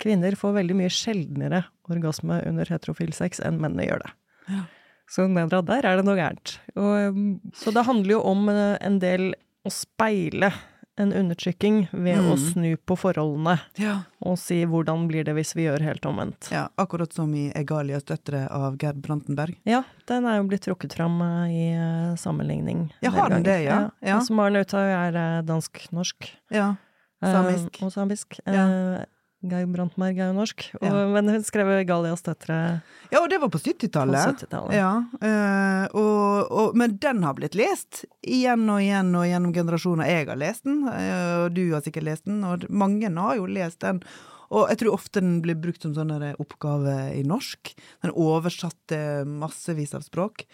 kvinner får veldig mye sjeldnere orgasme under heterofil sex enn mennene gjør det. Ja. Så nedra der er det noe gærent. Og, um, så det handler jo om eh, en del å speile en undertrykking ved å Mm. snu på forholdene Ja. og si hvordan blir det hvis vi gjør helt omvendt. ja. Akkurat som i 'Egalias døtre' av Gerd Brantenberg. Ja, den er jo blitt trukket fram eh, i eh, sammenligning. Ja, har den det, ja? Ja. ja. Maren Uthaug er eh, dansk-norsk. Ja. Eh, Samisk. og samisk. Ja. Eh, Geir Brandtmerg er jo norsk, og, Ja. men hun skrev Galias døtre ja, og det var på på 70-tallet. 70-tallet. Ja, eh, og, og, men den har blitt lest igjen og igjen og gjennom generasjoner. Jeg har lest den, eh, og du har sikkert lest den, og mange har jo lest den. Og jeg tror ofte den blir brukt som sånn oppgave i norsk. Den oversatte massevis av språk.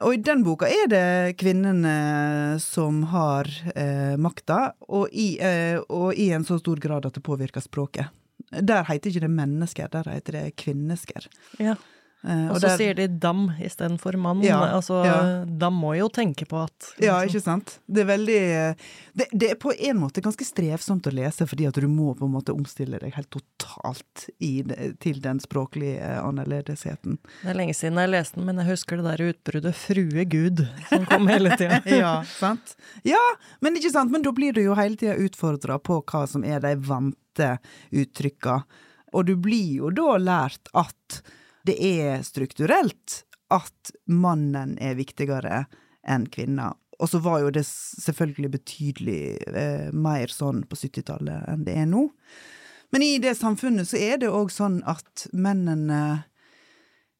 Og i den boka er det kvinnene som har eh, makta, og, eh, og i en så stor grad at det påvirker språket. Der heter ikke det mennesker, der heter det kvinnesker. Ja. Eh, Og så sier de dam istedenfor mann. Ja, altså, ja. Da må jo tenke på at Ja, ikke sant? Det er veldig det, det er på en måte ganske strevsomt å lese, fordi at du må på en måte omstille deg helt totalt i, til den språklige annerledesheten. Det er lenge siden jeg leste den, men jeg husker det der utbruddet 'Frue Gud' som kom hele tida. *laughs* Ja, sant? Ja, men ikke sant? Men da blir du jo hele tida utfordra på hva som er de vante uttrykka. Og du blir jo da lært at det er strukturelt at mannen er viktigere enn kvinna. Og så var jo det selvfølgelig betydelig eh, mer sånn på 70-tallet enn det er nå. Men i det samfunnet så er det òg sånn at mennene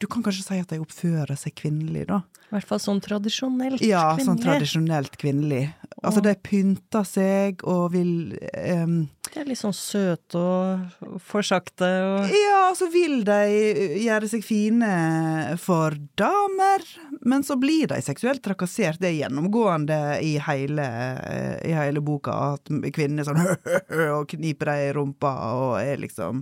Du kan kanskje si at de oppfører seg kvinnelig, da. I hvert fall sånn tradisjonelt Ja, sånn tradisjonelt kvinnelig. Altså, de pynter seg og vil um, De er litt sånn søte og forsakte og Ja, så vil de gjøre seg fine for damer, men så blir de seksuelt trakassert. Det er gjennomgående i hele, i hele boka, at kvinner er sånn *laughs* og kniper dem i rumpa og er liksom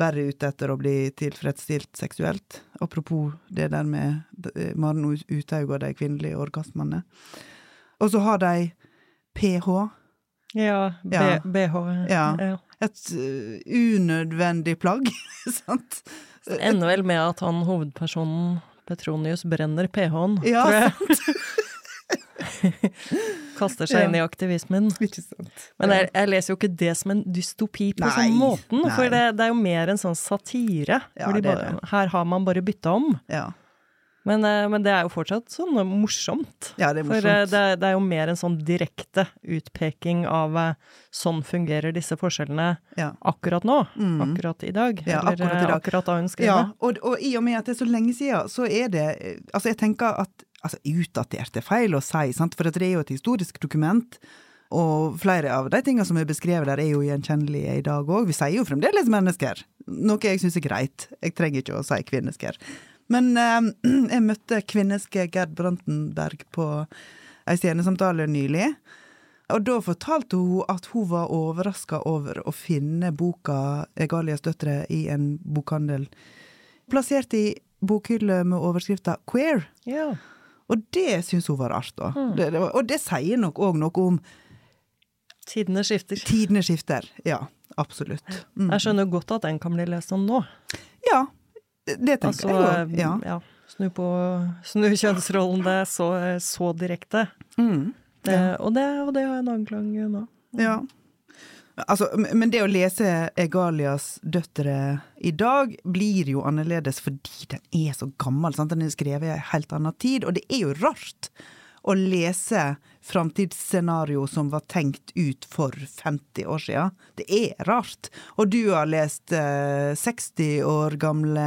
bare ute etter å bli tilfredsstilt seksuelt. Apropos det der med eh, Maren Uthaug og de kvinnelige orgasmene. Og så har de ph. Ja, B Ja. BH. Ja. Et eh, unødvendig plagg, *laughs* sant? Ender vel med at han hovedpersonen Petronius brenner ph-en, Ja, tror jeg. *laughs* Kaster seg inn i aktivismen. Ikke sant. Men jeg, jeg leser jo ikke det som en dystopi på Nei, sånn måten, nei. for det, det er jo mer en sånn satire. Ja, de bare, her har man bare bytta om. Ja. Men, eh, men det er jo fortsatt sånn morsomt. Ja, det er For eh, det, er- det er jo mer en sånn direkte utpeking av eh, sånn fungerer disse forskjellene Ja. akkurat nå. Mm. Akkurat i dag. Ja, eller akkurat i dag. akkurat da hun skrev Ja, og, og i og med at det er så lenge siden, så er det Altså, jeg tenker at altså, Utdatert er feil å si, sant? for det er jo et historisk dokument. Og flere av de tingene som er beskrevet der, er jo gjenkjennelige i dag òg. Vi sier jo fremdeles mennesker, noe jeg syns er greit. Jeg trenger ikke å si kvinnesker. Men eh, *clears throat* jeg møtte kvinneske Gerd Brantenberg på ei scenesamtale nylig. Og da fortalte hun at hun var overraska over å finne boka 'Egalias døtre' i en bokhandel. Plassert i bokhylle med overskrifta 'Queer'. Ja. Og det syns hun var rart, da. Mm. Det, det, og det sier nok òg noe om Tidene skifter. tidene skifter. Ja, absolutt. Mm. Jeg skjønner godt at den kan bli lest om nå. Ja, det, tenker Altså, jeg eh, òg. Ja. ja. Snu på Snu kjønnsrollene så, så direkte. Mm. Det, og, det, og det har en anklang nå. Ja. Altså, men det å lese Egalias døtre i dag blir jo annerledes fordi den er så gammel. Sant? Den er skrevet i en helt annen tid, og det er jo rart å lese framtidsscenario som var tenkt ut for 50 år siden. Det er rart. Og du har lest eh, 60 år gamle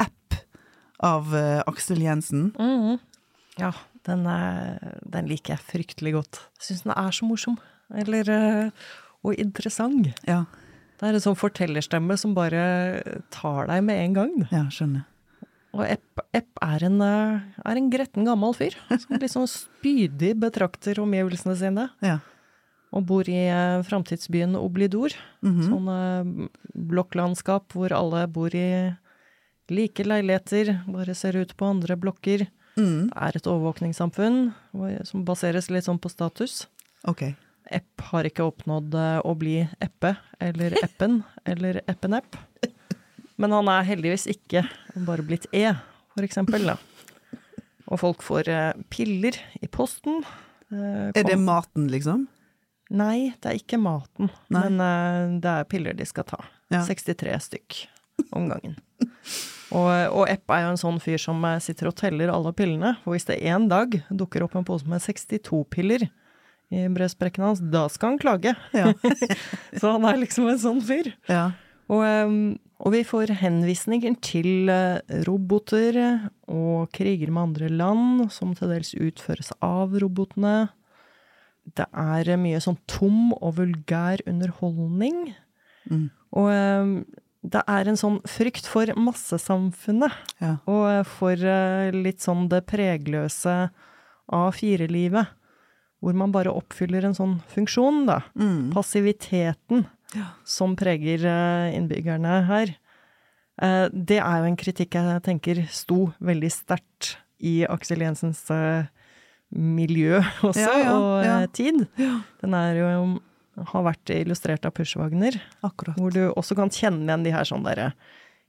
app av eh, Aksel Jensen. Mhm. Ja, den, er, den liker jeg fryktelig godt. Syns den er så morsom. Eller eh, Og interessant. Ja, Det er en sånn fortellerstemme som bare tar deg med en gang. ja skjønner. Og Epp, Epp er, en, eh, er en gretten gammel fyr, som liksom spydig betrakter omgivelsene sine. Ja. Og bor i eh, framtidsbyen Oblidor. Mhm. Sånn eh, blokklandskap hvor alle bor i like leiligheter, bare ser ut på andre blokker. Mm. Det er et overvåkningssamfunn som baseres litt sånn på status. Ok. Epp har ikke oppnådd eh, å bli Eppe eller *laughs* Eppen eller Eppenepp. Men han er heldigvis ikke bare blitt E, for eksempel. Da. Og folk får eh, piller i posten. Kom. Er det maten, liksom? Nei, det er ikke maten, Nei. men eh, det er piller de skal ta. Ja. 63 stykk om gangen. Og, og Epp er jo en sånn fyr som eh, sitter og teller alle pillene. Og hvis det en dag dukker opp en pose med 62 piller i brødsprekken hans, da skal han klage. Ja. *laughs* Så han er liksom en sånn fyr. ja. Og, eh, og vi får henvisninger til eh, roboter og kriger med andre land, som til dels utføres av robotene. Det er mye sånn tom og vulgær underholdning. Mm. Og eh, det er en sånn frykt for massesamfunnet, Ja. og for eh, litt sånn det pregløse A4-livet, hvor man bare oppfyller en sånn funksjon, da. Mm. Passiviteten Ja. som preger eh, innbyggerne her. Eh, Det er jo en kritikk jeg tenker sto veldig sterkt i Aksel Jensens eh, miljø *laughs* også, Ja, ja, og tid. Den er jo har vært illustrert av Pushwagner, Akkurat. hvor du også kan kjenne igjen de her sånn derre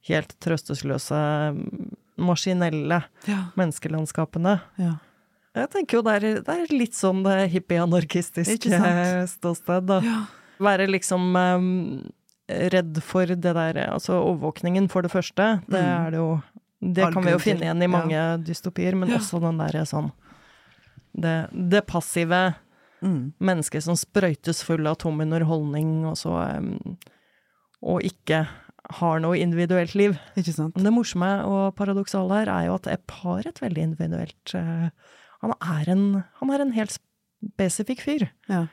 helt trøstesløse, maskinelle Ja. menneskelandskapene. ja. Jeg tenker jo det er, det er litt sånn hippie-anarkistisk ståsted, da. Ja. Være liksom um, redd for det der Altså overvåkningen, for det første. Det Mm. er det jo Det All kan vi jo finne igjen i mange dystopier, men Ja. også den derre sånn det, det passive Mm. mennesket som sprøytes full av tom underholdning, og så um, Og ikke har noe individuelt liv. Ikke sant? Det morsomme og paradoksale her er jo at Epp har et veldig individuelt eh, han, er en, han er en helt spesifikk fyr Ja.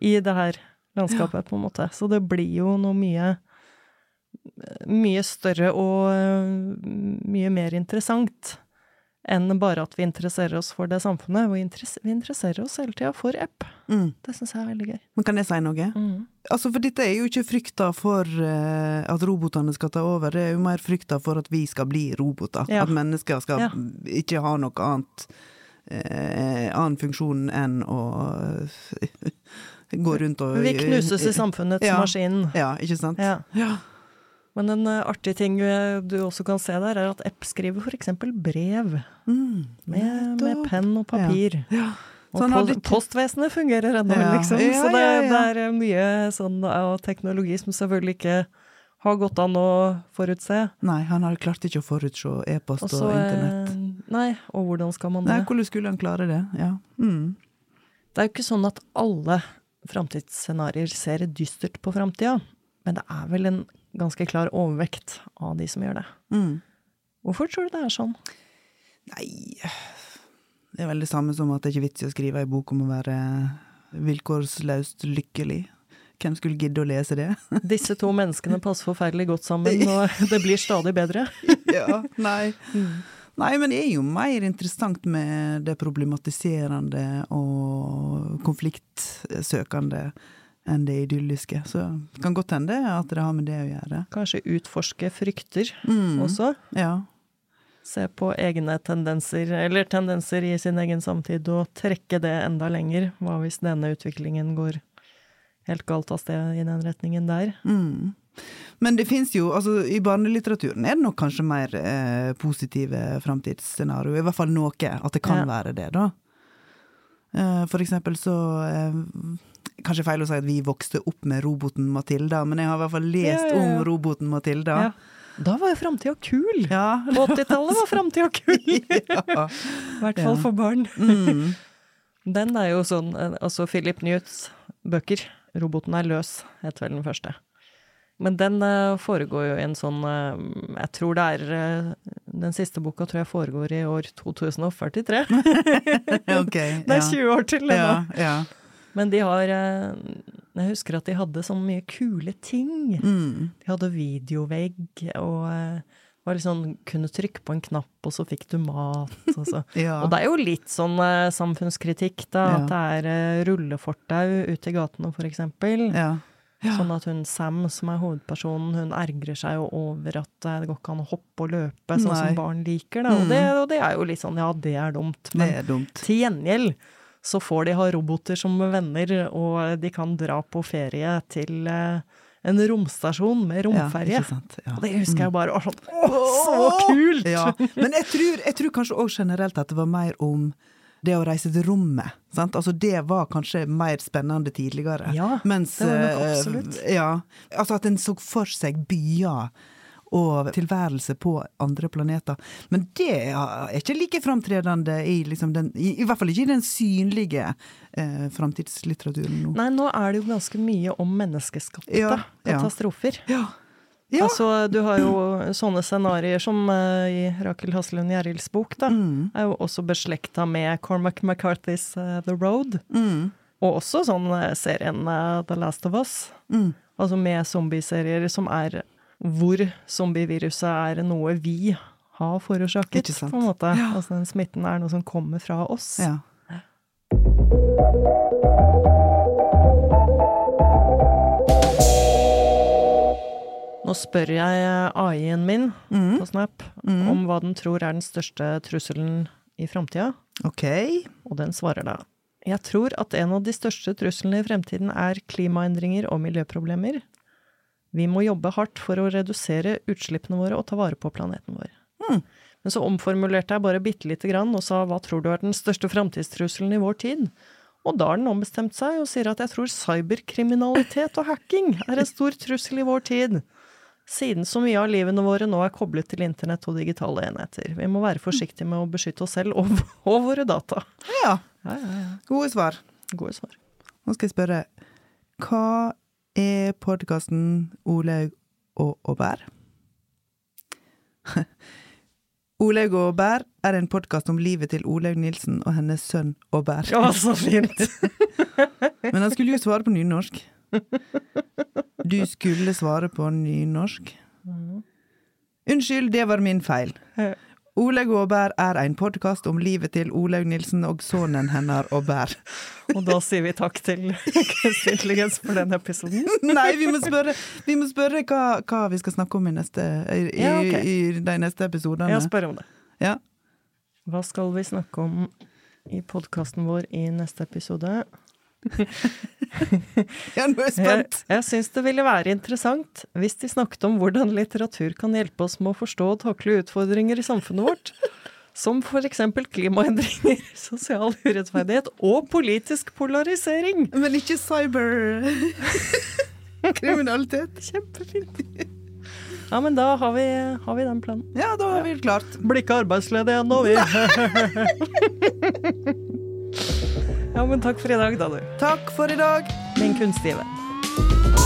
i det her landskapet, på en måte. Så det blir jo noe mye mye større og eh, mye mer interessant enn bare at vi interesserer oss for det samfunnet. Vi, interess vi interesserer oss hele tida for Epp. Mm. Det syns jeg er veldig gøy. Men kan jeg si noe? Altså, for dette er jo ikke frykta for uh, at robotene skal ta over, det er jo mer frykta for at vi skal bli roboter. Ja. At mennesker skal Ja. ikke ha noe annet annen funksjon enn å eh, gå rundt og Vi knuses i samfunnets Ja. maskin. Ja, ikke sant? Ja. Ja. Men en eh, artig ting eh, du også kan se der, er at Epp skriver eksempel brev Mm. med, med penn og papir. Ja. Og Så han post, postvesenet fungerer ennå, Ja. liksom. Så det, det er eh, mye sånn av teknologi som selvfølgelig ikke har gått an å forutse. Nei, han har klart ikke å forutse e-post Og og, internett. Nei, og hvordan skal man Nei, det? hvordan skulle han klare det? Ja. Mm. Det er jo ikke sånn at alle framtidsscenarioer ser dystert på framtida, men det er vel en ganske klar overvekt av de som gjør det. Mm. Hvorfor tror du det er sånn? Nei Det er vel det samme som at det er ikke vits i å skrive ei bok om å være vilkårsløst lykkelig. Hvem skulle gidde å lese det? *laughs* Disse to menneskene passer forferdelig godt sammen, *laughs* og det blir stadig bedre. ja, nei. Nei, men det er jo mer interessant med det problematiserende og konfliktsøkende enn det idylliske. Så det kan godt hende at det har med det å gjøre. Kanskje utforske frykter Mm. også. Ja. Se på egne tendenser, eller tendenser i sin egen samtid, og trekke det enda lenger. Hva hvis denne utviklingen går helt galt av sted i den retningen der? Mm. Men det fins jo, altså i barnelitteraturen er det nok kanskje mer eh, positive framtidsscenarioer. I hvert fall noe. At det kan Ja. være det, da. Eh, for eksempel så eh, Kanskje feil å si at vi vokste opp med roboten Matilda, men jeg har i hvert fall lest Ja, ja, om roboten Matilda. Ja. Da var jo framtida kul! Ja. På 80-tallet var framtida kul! *laughs* I hvert fall for barn. Mm. *laughs* Den er jo sånn, eh, altså Philip Newts bøker, 'Roboten er løs', heter vel den første. Men den eh, foregår jo i en sånn eh, Jeg tror det er eh, Den siste boka tror jeg foregår i år 2043. *laughs* ok. *laughs* Det er 20 år til ennå. Ja, ja. Men de har Jeg husker at de hadde så mye kule ting. Mm. De hadde videovegg, og var litt sånn, kunne trykke på en knapp, og så fikk du mat. Og, så. *laughs* ja. og det er jo litt sånn samfunnskritikk, da. At det er uh, rullefortau ute i gatene, for eksempel. ja. Ja. Sånn at hun Sam, som er hovedpersonen, hun ergrer seg jo over at det går ikke an å hoppe og løpe, sånn Nei. som barn liker. Da. Og, Mm. det, og det er jo litt sånn, ja, det er dumt. Men er dumt. til gjengjeld så får de ha roboter som venner, og de kan dra på ferie til eh, en romstasjon med Ja, romferje. ikke sant. Ja. og det husker jeg bare var sånn Å, så kult! Ja, men jeg tror, jeg tror kanskje òg generelt at det var mer om det å reise til rommet. Sant? Altså det var kanskje mer spennende tidligere. Ja, Mens, det var nok eh, absolutt. Ja, altså at en så for seg byer og tilværelse på andre planeter. Men det er ikke like framtredende i, liksom den, i, i hvert fall ikke i den synlige eh, framtidslitteraturen nå. Nei, nå er det jo ganske mye om menneskeskapte Ja, ja. katastrofer. Ja. Ja. Altså, du har jo sånne scenarioer som uh, i Rakel Haslund Gjerilds bok, da. Mm. Er jo også beslekta med Cormac McCarthys uh, The Road. Mm. Og også sånn eh, serien uh, The Last of Us. Mm. Altså med zombieserier som er hvor zombieviruset er noe vi har forårsaket, på en måte. Ja. Altså den smitten er noe som kommer fra oss. Ja. Nå spør jeg AI-en min Mm. på Snap Mm. om hva den tror er den største trusselen i framtida, OK. og den svarer da Jeg tror at en av de største truslene i fremtiden er klimaendringer og miljøproblemer. Vi må jobbe hardt for å redusere utslippene våre og ta vare på planeten vår. Mm. Men så omformulerte jeg bare bitte lite grann og sa hva tror du er den største framtidstrusselen i vår tid? Og da har den ombestemt seg og sier at jeg tror cyberkriminalitet og hacking er en stor trussel i vår tid. Siden så mye av livene våre nå er koblet til internett og digitale enheter. Vi må være forsiktige med å beskytte oss selv og, *laughs* og våre data. Ja. Ja, ja, ja. Gode svar. Gode svar. Nå skal jeg spørre, hva er podkasten Olaug og Aubert? *laughs* Olaug og Aubert er en podkast om livet til Olaug Nilsen og hennes sønn Aubert. Ja, så fint! *laughs* Men han skulle jo svare på nynorsk. Du skulle svare på nynorsk. Unnskyld, det var min feil. Olaug og er en podkast om livet til Olaug Nilsen og sønnen hennes Aubert. Og da sier vi takk til kunstig intelligens for den episoden. *laughs* Nei, vi må spørre, vi må spørre hva, hva vi skal snakke om i, neste, i, Ja, okay. i de neste episodene. Ja, spør om det. Ja. Hva skal vi snakke om i podkasten vår i neste episode? Ja, nå er jeg Jeg, spent! jeg syns det ville være interessant hvis de snakket om hvordan litteratur kan hjelpe oss med å forstå og takle utfordringer i samfunnet vårt. Som for eksempel klimaendringer, *laughs* sosial urettferdighet og politisk polarisering. Men ikke cyber *laughs* kriminalitet. Kjempefint. Ja, men da har vi, har vi den planen. Ja, da har vi klart. Blir ikke arbeidsledige ennå, vi. *laughs* Ja, men takk for i dag, da, du. Takk for i dag. Min kunstige venn.